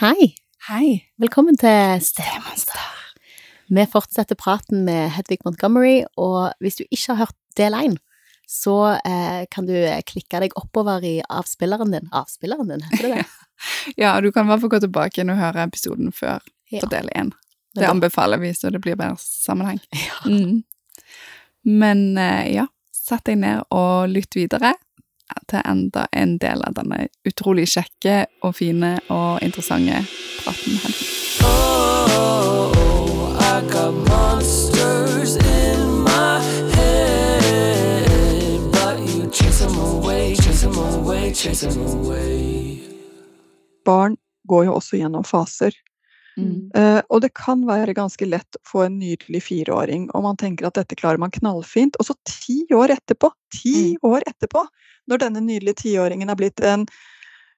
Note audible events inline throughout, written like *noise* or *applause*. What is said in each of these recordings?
Hei, Hei. velkommen til Stemonster. Vi fortsetter praten med Hedvig Montgomery, og hvis du ikke har hørt del 1, så eh, kan du klikke deg oppover i avspilleren din. Avspilleren din, heter det det? *laughs* Ja, du kan i hvert fall gå tilbake igjen og høre episoden før Ja. på del én. Det er anbefaler vi, så det blir bedre sammenheng. Ja. Mm. Men eh, ja, sett deg ned og lytt videre til enda en del av denne utrolig kjekke og fine og interessante praten. her. Barn går jo også gjennom faser. Mm. Eh, og det kan være ganske lett å få en nydelig fireåring, og man tenker at dette klarer man knallfint. Og så ti år etterpå, ti år etterpå, når denne nydelige tiåringen er blitt en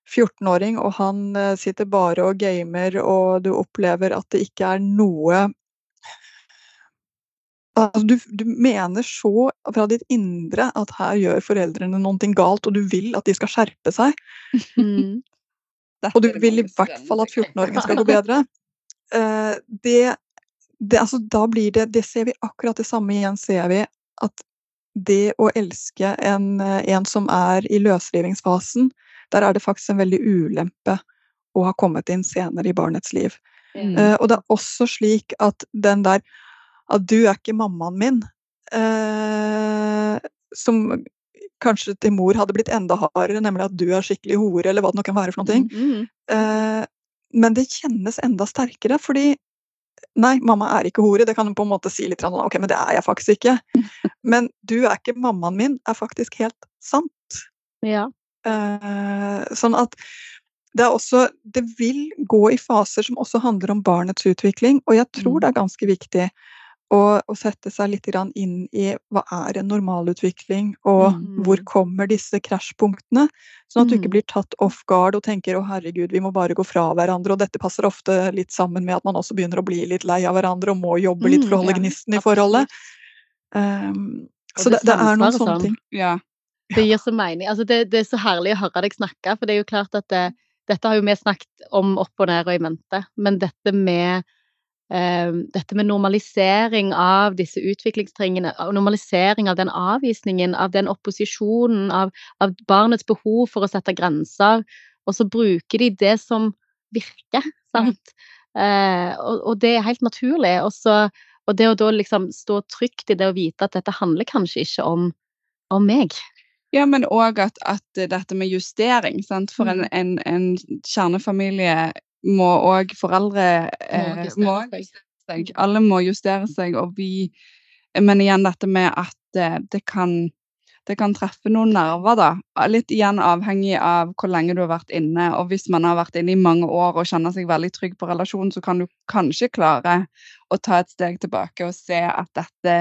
14-åring, og han uh, sitter bare og gamer, og du opplever at det ikke er noe Altså, du, du mener så fra ditt indre at her gjør foreldrene noe galt, og du vil at de skal skjerpe seg. Mm. *laughs* Og du vil i hvert fall at 14-åringen skal gå bedre. Eh, det, det, altså, da blir det Det ser vi akkurat det samme igjen, ser vi at det å elske en, eh, en som er i løsrivingsfasen, der er det faktisk en veldig ulempe å ha kommet inn senere i barnets liv. Mm. Eh, og det er også slik at den der at du er ikke mammaen min, eh, som kanskje til mor hadde blitt enda hardere, nemlig at du er skikkelig hore, eller hva det nå kan være for noe. Mm. Eh, men det kjennes enda sterkere, fordi Nei, mamma er ikke hore. Det kan hun på en måte si litt Ok, men det er jeg faktisk ikke. *laughs* Men du er ikke mammaen min, er faktisk helt sant. Ja. Eh, sånn at det er også Det vil gå i faser som også handler om barnets utvikling, og jeg tror Mm. det er ganske viktig å, å sette seg litt inn i hva er en normalutvikling, og Mm. hvor kommer disse krasjpunktene? Sånn at du ikke Mm. blir tatt off guard og tenker å herregud, vi må bare gå fra hverandre. Og dette passer ofte litt sammen med at man også begynner å bli litt lei av hverandre og må jobbe litt Mm, for å holde ja, gnisten i forholdet. Um, så det det, er noen sånne sånn. ting. Ja. Det gir så mening. Altså, det, det er så herlig å høre deg snakke, for det er jo klart at det, dette har jo vi snakket om opp og ned og i mente, men dette med eh, dette med normalisering av disse utviklingstringene, normalisering av den avvisningen, av den opposisjonen, av, av barnets behov for å sette grenser, og så bruker de det som virker, sant? Eh, og, og det er helt naturlig. Også, og det å da liksom stå trygt i det å vite at dette handler kanskje ikke om, om meg. Ja, men òg at, at dette med justering, sant. For en, Mm. en, en kjernefamilie må òg foreldre eh, må justere seg. Alle må justere seg, og vi Men igjen dette med at eh, det kan det kan treffe noen nerver, da. Litt igjen avhengig av hvor lenge du har vært inne. Og hvis man har vært inne i mange år og kjenner seg veldig trygg på relasjonen, så kan du kanskje klare å ta et steg tilbake og se at dette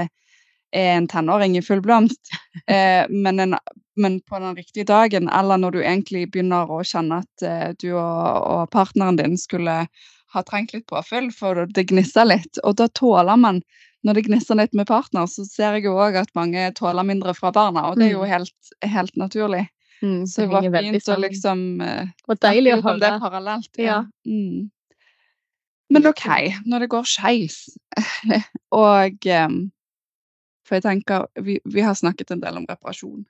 er en tenåring i full blomst. *laughs* Eh, men, en, men på den riktige dagen, eller når du egentlig begynner å kjenne at eh, du og, og partneren din skulle ha trengt litt påfyll, for det gnisser litt. Og da tåler man når det gnisser litt med partner, så ser jeg jo òg at mange tåler mindre fra barna, og det er jo Mm. helt, helt naturlig. Mm, Så det var fint å liksom eh, Og deilig å snakke det parallelt. Ja. Mm. Men OK, når det går skeis *laughs* Og em, For jeg tenker vi, vi har snakket en del om reparasjon.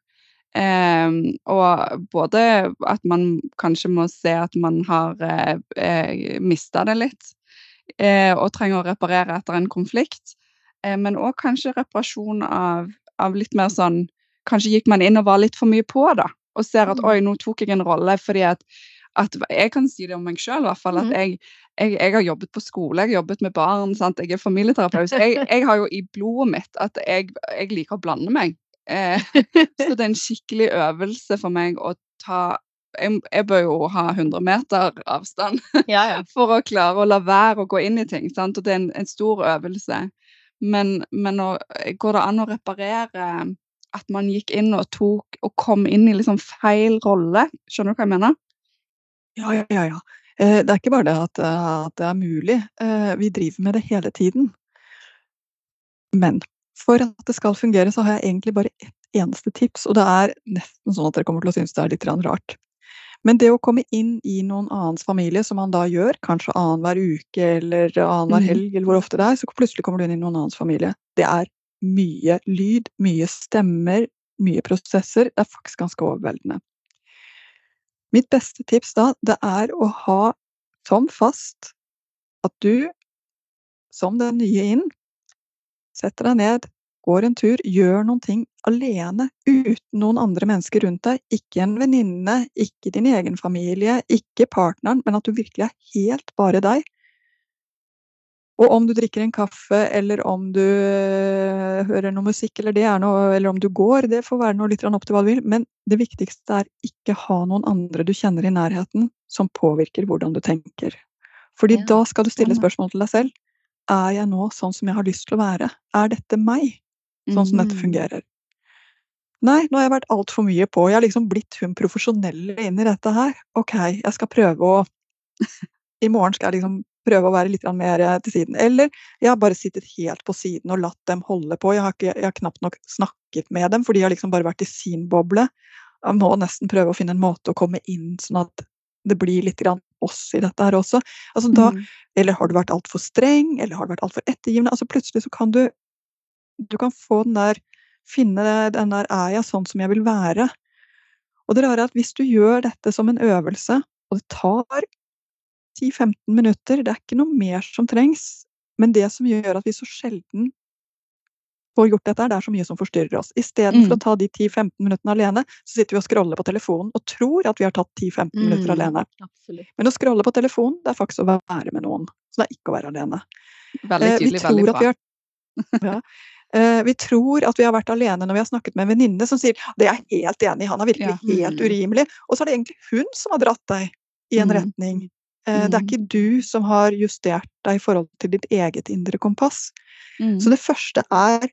Em, og både at man kanskje må se at man har eh, eh, mista det litt, eh, og trenger å reparere etter en konflikt. Eh, men òg kanskje reparasjon av, av litt mer sånn Kanskje gikk man inn og var litt for mye på, da. Og ser at Mm. oi, nå tok jeg en rolle fordi at at jeg kan si det om meg sjøl, at mm. jeg, jeg, jeg har jobbet på skole, jeg har jobbet med barn, sant? jeg er familieterapeut. Jeg, jeg har jo i blodet mitt at jeg, liker å blande meg. Eh, så det er en skikkelig øvelse for meg å ta Jeg, jeg bør jo ha 100 meter avstand Ja, ja. *laughs* for å klare å la være å gå inn i ting. Sant? Og det er en, en stor øvelse. Men, men å, går det an å reparere at man gikk inn og tok og kom inn i liksom feil rolle? Skjønner du hva jeg mener? Ja, ja, ja. Eh, Det er ikke bare det at, eh, at det er mulig. Eh, Vi driver med det hele tiden. Men for at det skal fungere, så har jeg egentlig bare ett eneste tips, og det er nesten sånn at dere kommer til å synes det er litt rart. Men det å komme inn i noen annens familie, som man da gjør, kanskje annenhver uke eller annenhver Mhm. helg, eller hvor ofte det er, så plutselig kommer du inn i noen annens familie. Det er mye lyd, mye stemmer, mye prosesser. Det er faktisk ganske overveldende. Mitt beste tips da, det er å ha som fast at du, som den nye inn, setter deg ned, går en tur, gjør noen ting alene, uten noen andre mennesker rundt deg. Ikke en venninne, ikke din egen familie, ikke partneren, men at du virkelig er helt bare deg. Og om du drikker en kaffe, eller om du øh, hører noe musikk, eller, det er noe, eller om du går, det får være noe litt opp til hva du vil. Men det viktigste er ikke ha noen andre du kjenner i nærheten som påvirker hvordan du tenker. Fordi Ja, da skal du stille spørsmål til deg selv. Er jeg nå sånn som jeg har lyst til å være? Er dette meg? Sånn som dette Mhm. fungerer. Nei, nå har jeg vært altfor mye på. Jeg har liksom blitt hun profesjonelle inn i dette her. Ok, jeg skal prøve å *laughs* I morgen skal jeg liksom prøve å være litt mer eh, til siden. Eller jeg har bare sittet helt på siden og latt dem holde på. Jeg har, ikke, jeg har knapt nok snakket med dem, for de har liksom bare vært i sin boble. Jeg må nesten prøve å finne en måte å komme inn, sånn at det blir litt grann oss i dette her også. Altså da, mm. eller har du vært altfor streng, eller har du vært altfor ettergivende? Altså plutselig så kan du Du kan få den der Finne den der Er jeg sånn som jeg vil være? Og det rare er at hvis du gjør dette som en øvelse, og det tar 10-15 minutter, det er ikke noe mer som trengs, men det som gjør at vi så sjelden får gjort dette, det er så mye som forstyrrer oss. Istedenfor Mm. å ta de 10-15 minuttene alene, så sitter vi og scroller på telefonen og tror at vi har tatt 10-15 minutter Mm. alene. Absolutt. Men å scrolle på telefonen, det er faktisk å være med noen. Så det er ikke å være alene. Veldig Eh, tydelig, veldig bra. ja. Eh, Vi tror at vi har vært alene når vi har snakket med en venninne som sier det er jeg helt enig i, han er virkelig Ja. helt Mm. urimelig. Og så er det egentlig hun som har dratt deg i en Mm. retning. Eh, Det er Mm. ikke du som har justert deg i forhold til ditt eget indre kompass. Mm. Så det første er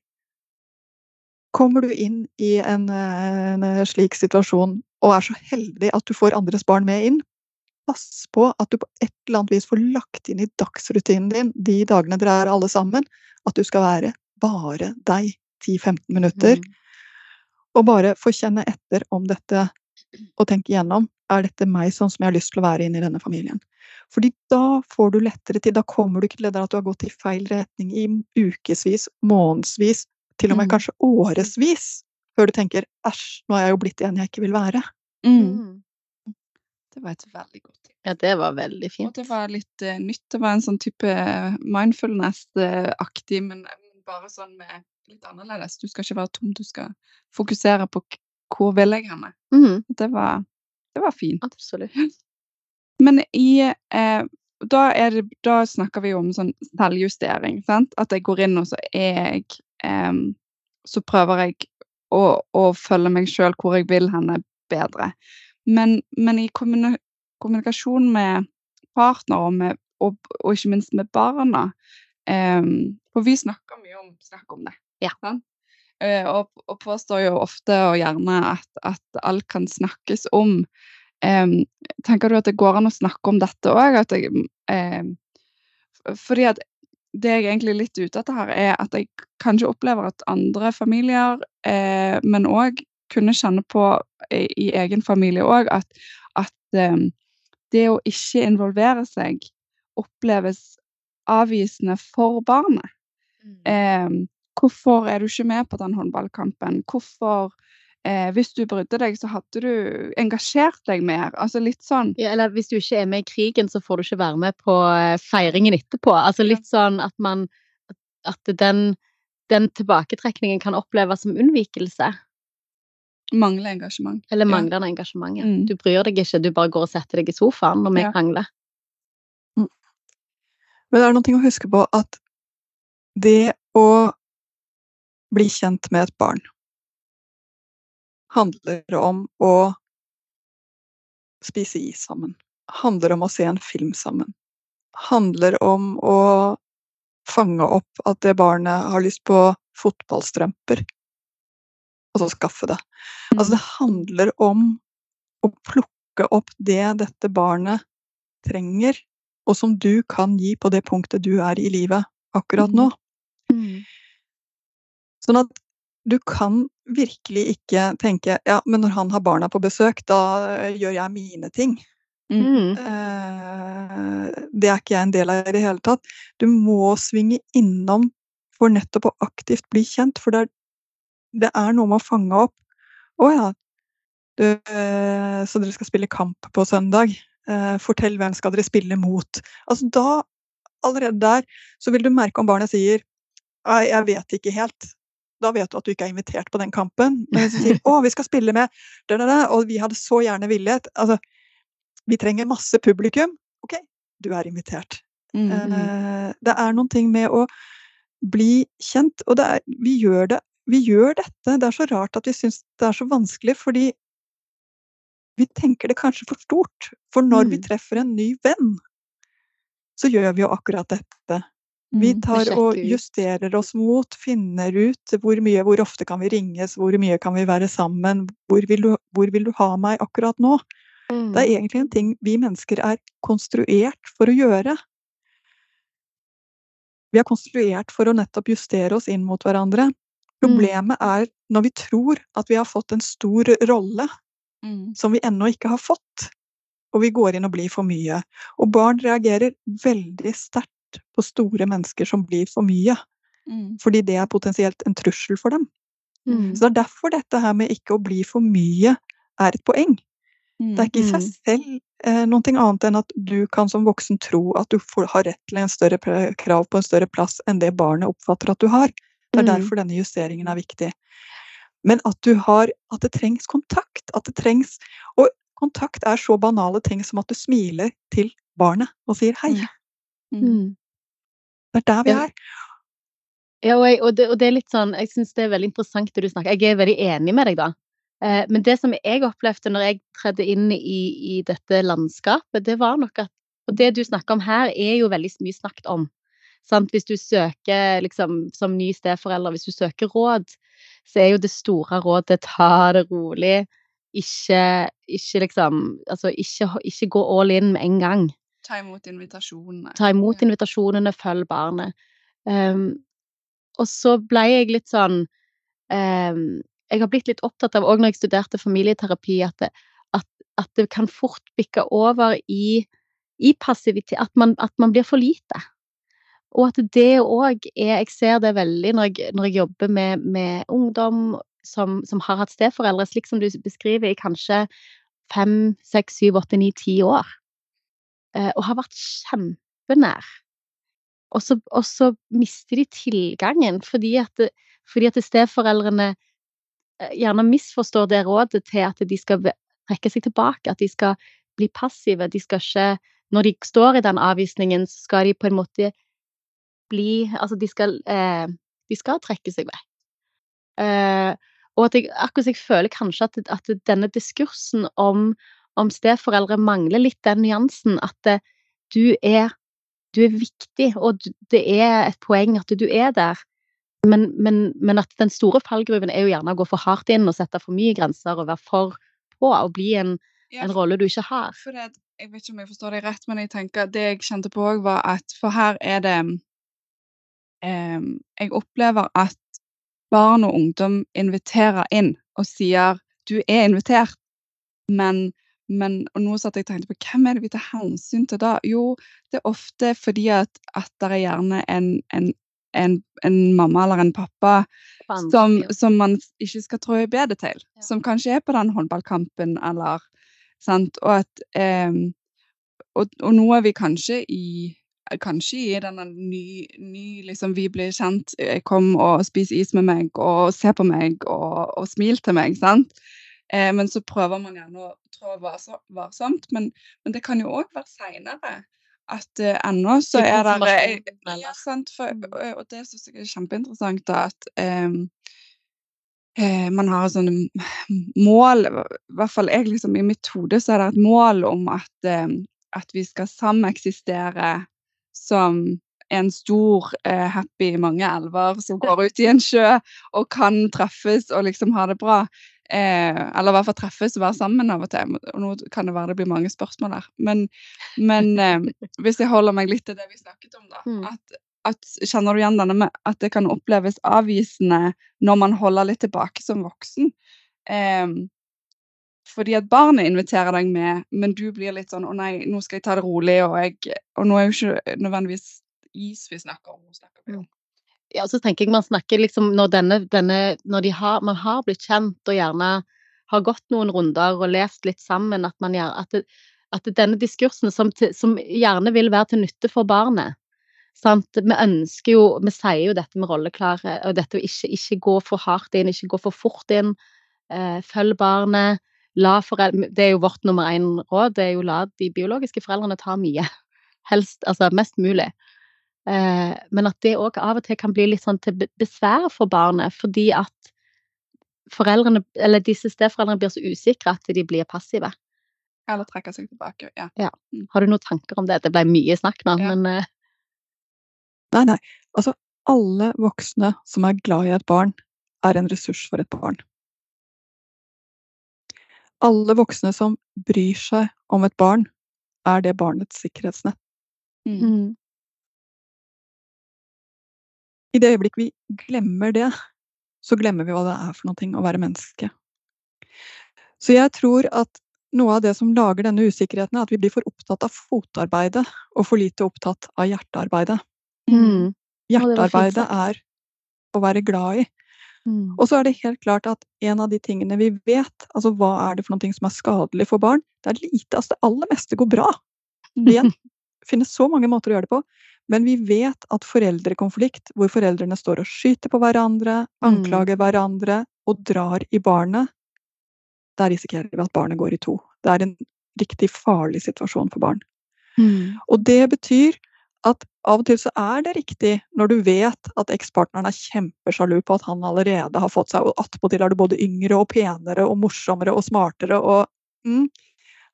Kommer du inn i en, eh, en eh, slik situasjon og er så heldig at du får andres barn med inn, pass på at du på et eller annet vis får lagt inn i dagsrutinen din de dagene dere er alle sammen, at du skal være bare deg 10-15 minutter. Mm. Og bare få kjenne etter om dette, og tenke igjennom er dette meg sånn som jeg har lyst til å være inn i denne familien. Fordi da får du lettere til, da kommer du ikke til det der at du har gått i feil retning i ukevis, månedsvis, til og med Mm. kanskje årevis, før du tenker æsj, nå er jeg jo blitt en jeg ikke vil være. Mm. Mm. Det var et veldig godt tips. Ja, det var veldig fint. Og det var litt uh, nytt. Det var en sånn type mindfulness-aktig, men men bare sånn med litt annerledes. Du skal ikke være tom, du skal fokusere på hvor vil jeg henne. Mm. Det var, det var fint. Absolutt. Men i eh, da, det, da snakker vi jo om sånn selvjustering. Sant? At jeg går inn og så er jeg eh, Så prøver jeg å, å følge meg sjøl hvor jeg vil henne bedre. Men, men i kommuni kommunikasjon med partner og, og, og ikke minst med barna eh, For vi snakker mye om snakk om det. Ja. sant? Eh, og, og påstår jo ofte og gjerne at, at alt kan snakkes om. Eh, tenker du at det går an å snakke om dette òg? Eh, fordi at det jeg egentlig er litt ute etter her, er at jeg kanskje opplever at andre familier, eh, men òg kunne kjenne på i, i egen familie òg, at, at eh, det å ikke involvere seg oppleves avvisende for barnet. Mm. Hvorfor er du ikke med på den håndballkampen? Hvorfor eh, Hvis du brydde deg, så hadde du engasjert deg mer. Altså litt sånn. Ja, eller hvis du ikke er med i krigen, så får du ikke være med på eh, feiringen etterpå. Altså litt sånn at man At den, den tilbaketrekningen kan oppleves som unnvikelse. Mangle engasjement. Eller Ja. manglende engasjement. ja. Mm. Du bryr deg ikke, du bare går og setter deg i sofaen når vi Ja. krangler. Men det er noe å huske på at det å bli kjent med et barn handler om å spise is sammen. Handler om å se en film sammen. Handler om å fange opp at det barnet har lyst på fotballstrømper, og så skaffe det. Altså, det handler om å plukke opp det dette barnet trenger, og som du kan gi på det punktet du er i livet akkurat nå. Mm. Sånn at du kan virkelig ikke tenke ja, men når han har barna på besøk, da eh, gjør jeg mine ting. Mm. Eh, det er ikke jeg en del av i det hele tatt. Du må svinge innom for nettopp å aktivt bli kjent, for det er, det er noe med å fange opp Å ja, du, eh, så dere skal spille kamp på søndag. Eh, fortell hvem skal dere spille mot. Altså da, allerede der, så vil du merke om barnet sier Nei, jeg vet ikke helt. Da vet du at du ikke er invitert på den kampen. Men hvis du sier 'Å, vi skal spille med da, da, da, og vi hadde så gjerne villet' Altså, vi trenger masse publikum. OK, du er invitert. Mm. Eh, det er noen ting med å bli kjent, og det er, vi, gjør det, vi gjør dette. Det er så rart at vi syns det er så vanskelig, fordi vi tenker det kanskje for stort. For når vi Mm. treffer en ny venn, så gjør vi jo akkurat dette. Vi Mm. tar og justerer oss mot, finner ut hvor mye, hvor ofte kan vi ringes, hvor mye kan vi være sammen, hvor vil du, hvor vil du ha meg akkurat nå? Mm. Det er egentlig en ting vi mennesker er konstruert for å gjøre. Vi er konstruert for å nettopp justere oss inn mot hverandre. Problemet er når vi tror at vi har fått en stor rolle Mm. som vi ennå ikke har fått, og vi går inn og blir for mye. Og barn reagerer veldig sterkt på store mennesker som blir for mye, Mm. fordi det er potensielt en trussel for dem. Mm. Så det er derfor dette her med ikke å bli for mye er et poeng. Mm. Det er ikke i seg selv eh, noe annet enn at du kan som voksen tro at du får, har rett til en større krav på en større plass enn det barnet oppfatter at du har. Det er Mm. derfor denne justeringen er viktig. Men at du har At det trengs kontakt. At det trengs Og kontakt er så banale ting som at du smiler til barnet og sier hei. Mm. Det er der vi er. Ja, og, jeg, og, det, og det er litt sånn, jeg syns det er veldig interessant det du snakker Jeg er veldig enig med deg, da. Eh, men det som jeg opplevde når jeg tredde inn i, i dette landskapet, det var nok at Og det du snakker om her, er jo veldig mye snakket om. Sant? Hvis du søker liksom, som ny steforelder, hvis du søker råd, så er jo det store rådet ta det rolig. Ikke, ikke liksom Altså ikke, ikke gå all in med en gang. Ta imot invitasjonene. Ta imot invitasjonene, følg barnet. Um, og så ble jeg litt sånn um, Jeg har blitt litt opptatt av, òg når jeg studerte familieterapi, at det, at, at det kan fort bikke over i, i passivitet. At man, at man blir for lite. Og at det òg er Jeg ser det veldig når jeg, når jeg jobber med, med ungdom som, som har hatt steforeldre, slik som du beskriver, i kanskje fem, seks, syv, åtte, ni, ti år. Eh, og har vært kjempenær. Og så, og så mister de tilgangen fordi at, fordi at steforeldrene eh, gjerne misforstår det rådet til at de skal trekke seg tilbake, at de skal bli passive. De skal ikke Når de står i den avvisningen, så skal de på en måte bli Altså, de skal, eh, de skal trekke seg vekk. Eh, og at jeg, akkurat jeg føler kanskje at, at denne diskursen om, om steforeldre mangler litt den nyansen at det, du er du er viktig, og det er et poeng at du er der. Men, men, men at den store fallgruven er jo gjerne å gå for hardt inn og sette for mye grenser og være for på og bli en, Ja, en rolle du ikke har. For det, jeg vet ikke om jeg forstår deg rett, men jeg tenker det jeg kjente på òg, var at For her er det em, Jeg opplever at barn og ungdom inviterer inn og sier du er invitert, men, men nå satt jeg og tenkte på hvem er det vi tar hensyn til da? Jo, det er ofte fordi at, at det er gjerne en, en, en, en mamma eller en pappa som, som man ikke skal trå i bedet til. Ja. Som kanskje er på den håndballkampen, eller sant? Og at eh, og, og nå er vi kanskje i Kanskje i denne ny, ny liksom Vi blir kjent, jeg kom og spis is med meg, og se på meg, og, og smil til meg, sant? Eh, men så prøver man gjerne å trå varsomt. Men, men det kan jo òg være seinere. At eh, ennå så er det informasjon, Ja, sant. For, Mm. og, det syns jeg er kjempeinteressant, da, at em, eh, man har sånne mål, i hvert fall jeg liksom, i mitt hode så er det et mål om at, em, at vi skal sameksistere som en stor, eh, happy mange elver som går ut i en sjø og kan treffes og liksom ha det bra. Eh, eller i hvert fall treffes og være sammen av og til. Og nå kan det være det blir mange spørsmål der. Men, men eh, hvis jeg holder meg litt til det vi snakket om, da. Mm. At, at, Kjenner du igjen denne med at det kan oppleves avvisende når man holder litt tilbake som voksen? Eh, fordi at barnet inviterer deg med, men du blir litt sånn 'Å nei, nå skal jeg ta det rolig', og, jeg, og nå er jo ikke nødvendigvis is vi snakker om. Snakker vi om Ja, så tenker jeg man snakker liksom når denne, denne Når de har, man har blitt kjent og gjerne har gått noen runder og lest litt sammen, at man gjør at, det, at det denne diskursen som, til, som gjerne vil være til nytte for barnet sant? Vi ønsker jo Vi sier jo dette med rolleklare, og dette å ikke, ikke gå for hardt inn, ikke gå for fort inn. Eh, følg barnet. La foreldre, det er jo vårt nummer én råd, det er jo la de biologiske foreldrene ta mye. Helst, altså mest mulig. Eh, men at det òg av og til kan bli litt sånn til besvær for barnet, fordi at foreldrene, eller disse steforeldrene blir så usikre at de blir passive. Eller trekker seg tilbake. Ja. Har du noen tanker om det? Det ble mye snakk nå, Ja. men eh, Nei, nei. Altså, alle voksne som er glad i et barn, er en ressurs for et barn. Alle voksne som bryr seg om et barn, er det barnets sikkerhetsnett. Mm. I det øyeblikk vi glemmer det, så glemmer vi hva det er for noe å være menneske. Så jeg tror at noe av det som lager denne usikkerheten, er at vi blir for opptatt av fotarbeidet og for lite opptatt av hjertearbeidet. mm, Hjertearbeidet er å være glad i. mm, Og så er det helt klart at en av de tingene vi vet, altså hva er det for noe som er skadelig for barn, det er lite, altså det aller meste går bra. Det finnes så mange måter å gjøre det på, men vi vet at foreldrekonflikt, hvor foreldrene står og skyter på hverandre, anklager hverandre og drar i barnet, der risikerer vi at barnet går i to. Det er en riktig farlig situasjon for barn. mm, Og det betyr at av og til så er det riktig når du vet at ekspartneren er kjempesjalu på at han allerede har fått seg, og attpåtil er du både yngre og penere og morsommere og smartere og mm,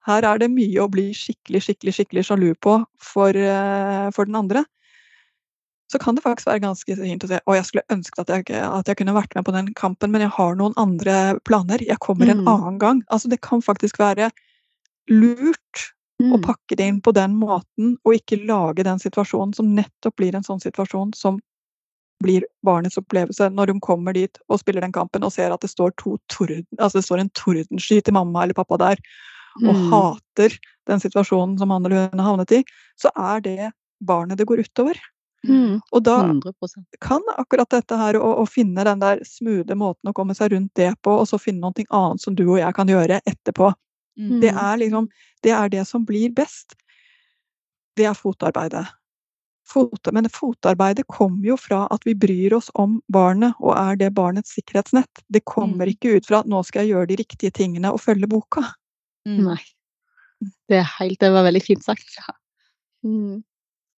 Her er det mye å bli skikkelig, skikkelig, skikkelig sjalu på for, eh, for den andre. Så kan det faktisk være ganske fint å si og jeg skulle ønske at jeg, at jeg kunne vært med på den kampen, men jeg har noen andre planer. Jeg kommer en Mm. annen gang. Altså, det kan faktisk være lurt å mm. pakke det inn på den måten, og ikke lage den situasjonen som nettopp blir en sånn situasjon som blir barnets opplevelse når hun kommer dit og spiller den kampen og ser at det står, to torden, altså det står en tordensky til mamma eller pappa der, og Mm. hater den situasjonen som han eller hun har havnet i, så er det barnet det går utover. Mm, Og da 100 kan akkurat dette her å, å finne den der smoothe måten å komme seg rundt det på, og så finne noe annet som du og jeg kan gjøre etterpå, Mm. det er liksom Det er det som blir best. Det er fotarbeidet. Fot, men fotarbeidet kommer jo fra at vi bryr oss om barnet, og er det barnets sikkerhetsnett. Det kommer Mm. ikke ut fra at nå skal jeg gjøre de riktige tingene og følge boka. Mm. Nei. Det helt Det var veldig fint sagt. Mm.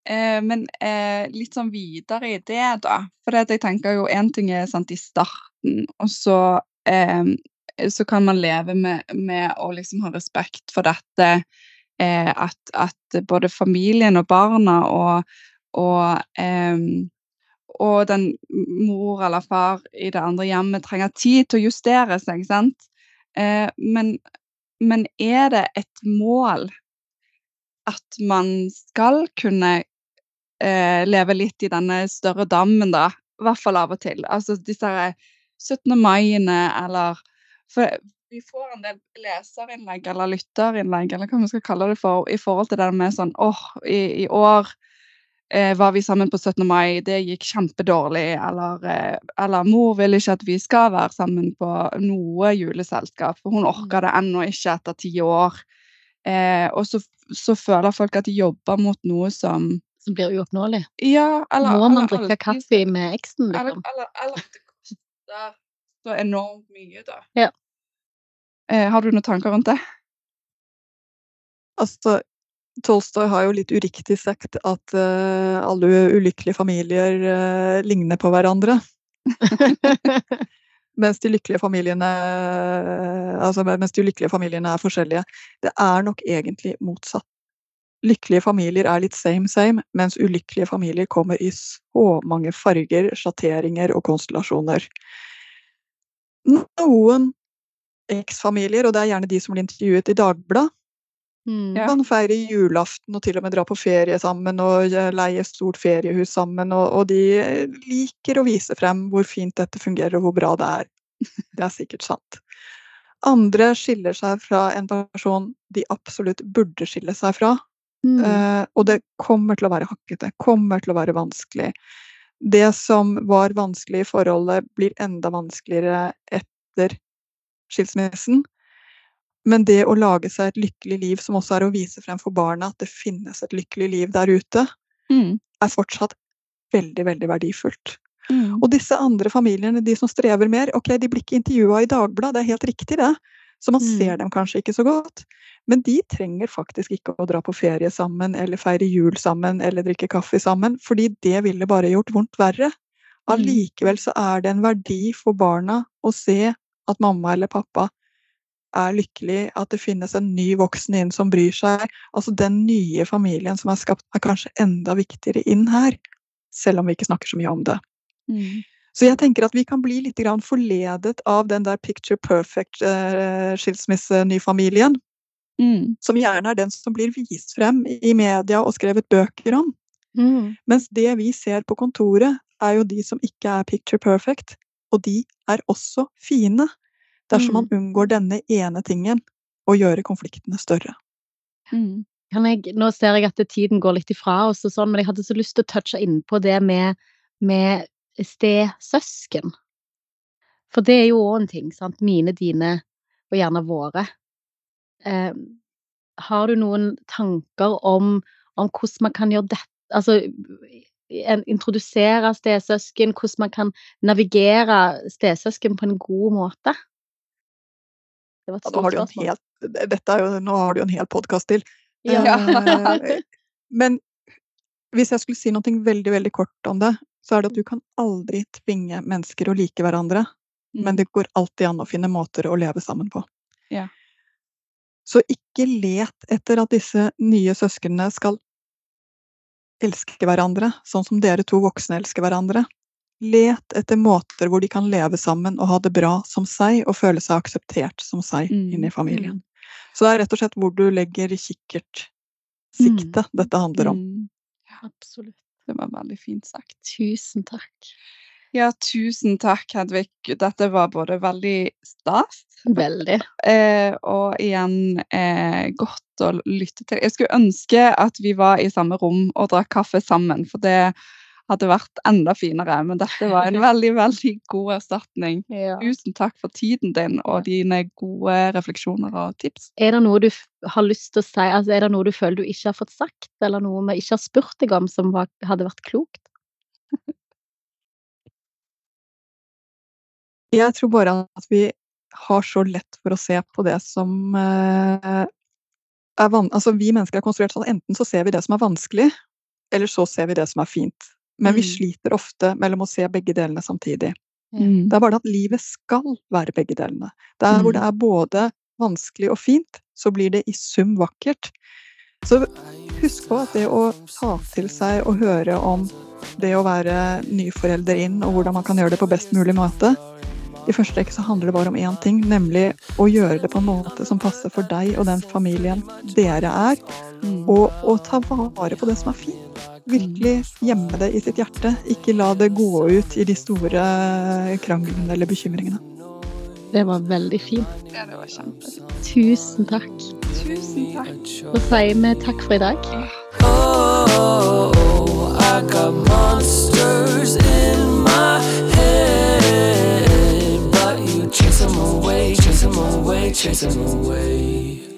Eh, men eh, litt sånn videre i det, da. For det jeg tenker jo én ting er sant, i starten, og så, eh, så kan man leve med, med å liksom ha respekt for dette. Eh, at, at både familien og barna og, og, eh, og den mor eller far i det andre hjemmet trenger tid til å justere seg, sant. Eh, men, men er det et mål at man skal kunne eh, leve litt i denne større dammen, da. I hvert fall av og til. Altså disse her 17. maiene, eller For vi får en del leserinnlegg eller lytterinnlegg, eller hva vi skal kalle det for, i forhold til det med sånn åh, i, i år eh, var vi sammen på 17. mai, det gikk kjempedårlig, eller, eh, eller mor vil ikke at vi skal være sammen på noe juleselskap, for hun orker det ennå ikke etter ti år. Eh, og så, så føler folk at de jobber mot noe som Som blir uoppnåelig. Ja, eller Må man drikke kaffe med eksen, Eller, liksom? eller, eller at det koster så enormt mye, da. Ja. Eh, har du noen tanker rundt det? Altså, Tolstoy har jo litt uriktig sagt at uh, alle ulykkelige familier uh, ligner på hverandre. Mens de altså mens de lykkelige familiene er forskjellige. Det er nok egentlig motsatt. Lykkelige familier er litt same same, mens ulykkelige familier kommer i så mange farger, sjatteringer og konstellasjoner. Noen eksfamilier, og det er gjerne de som blir intervjuet i Dagbladet, Mm. Ja. Kan feire julaften og til og med dra på ferie sammen og eh, leie stort feriehus sammen. Og, og de eh, liker å vise frem hvor fint dette fungerer og hvor bra det er. Det er sikkert sant. Andre skiller seg fra en person de absolutt burde skille seg fra. Mm. Uh, og det kommer til å være hakkete, kommer til å være vanskelig. Det som var vanskelig i forholdet, blir enda vanskeligere etter skilsmissen. Men det å lage seg et lykkelig liv, som også er å vise frem for barna at det finnes et lykkelig liv der ute, Mm. er fortsatt veldig, veldig verdifullt. Mm. Og disse andre familiene, de som strever mer, ok, de blir ikke intervjua i Dagbladet, det er helt riktig det. Så man Mm. ser dem kanskje ikke så godt. Men de trenger faktisk ikke å dra på ferie sammen, eller feire jul sammen, eller drikke kaffe sammen, fordi det ville bare gjort vondt verre. Allikevel så er det en verdi for barna å se at mamma eller pappa er lykkelig, at det finnes en ny voksen inn som bryr seg. Altså den nye familien som er skapt, er kanskje enda viktigere inn her. Selv om vi ikke snakker så mye om det. Mm. Så jeg tenker at vi kan bli litt grann forledet av den der picture perfect eh, Mm. som gjerne er den som blir vist frem i media og skrevet bøker om. Mm. Mens det vi ser på kontoret, er jo de som ikke er picture perfect, og de er også fine. Dersom man unngår denne ene tingen, og gjøre konfliktene større. Mm. Kan jeg, nå ser jeg at tiden går litt ifra oss, og sånn, men jeg hadde så lyst til å touche inn på det med, med stesøsken. For det er jo òg en ting, sant. Mine, dine og gjerne våre. Eh, har du noen tanker om, om hvordan man kan gjøre dette Altså introdusere stesøsken, hvordan man kan navigere stesøsken på en god måte? Det var et stort en spørsmål. helt, jo, nå har du jo en hel podkast til. Ja. Eh, *laughs* Men hvis jeg skulle si noe veldig, veldig kort om det, så er det at du kan aldri tvinge mennesker å like hverandre. Men det går alltid an å finne måter å leve sammen på. Ja. Så ikke let etter at disse nye søsknene skal elske hverandre, sånn som dere to voksne elsker hverandre. Let etter måter hvor de kan leve sammen og ha det bra som seg, og føle seg akseptert som seg Mm, inni i familien. Så det er rett og slett hvor du legger kikkertsiktet dette handler om. Ja, Absolutt. Det var veldig fint sagt. Tusen takk. Ja, tusen takk, Hedvig. Dette var både veldig stas Veldig. eh, og igjen eh, godt å lytte til. Jeg skulle ønske at vi var i samme rom og drakk kaffe sammen, for det hadde vært enda finere. Men dette var en *laughs* veldig, veldig god erstatning. Ja. Tusen takk for tiden din og dine gode refleksjoner og tips. Er det noe du har lyst til å si, altså er det noe du føler du ikke har fått sagt, eller noe vi ikke har spurt deg om som var, hadde vært klokt? *laughs* Jeg tror bare at vi har så lett for å se på det som eh, er van Altså, vi mennesker er konstruert sånn enten så ser vi det som er vanskelig, eller så ser vi det som er fint. Men vi Mm. sliter ofte mellom å se begge delene samtidig. Mm. Det er bare det at livet skal være begge delene. Der hvor Mm. det er både vanskelig og fint, så blir det i sum vakkert. Så husk på at det å ta til seg og høre om det å være nyforelder inn, og hvordan man kan gjøre det på best mulig måte, i første rekke så handler det bare om én ting, nemlig å gjøre det på en måte som passer for deg og den familien dere er, og, og ta vare på det som er fint. Virkelig gjemme det i sitt hjerte. Ikke la det gå ut i de store kranglene eller bekymringene. Det var veldig fint. Ja, det var kjempefint. Tusen takk. Tusen takk. Da sier vi takk for i dag. Oh, I got monsters in my head, may chase them away.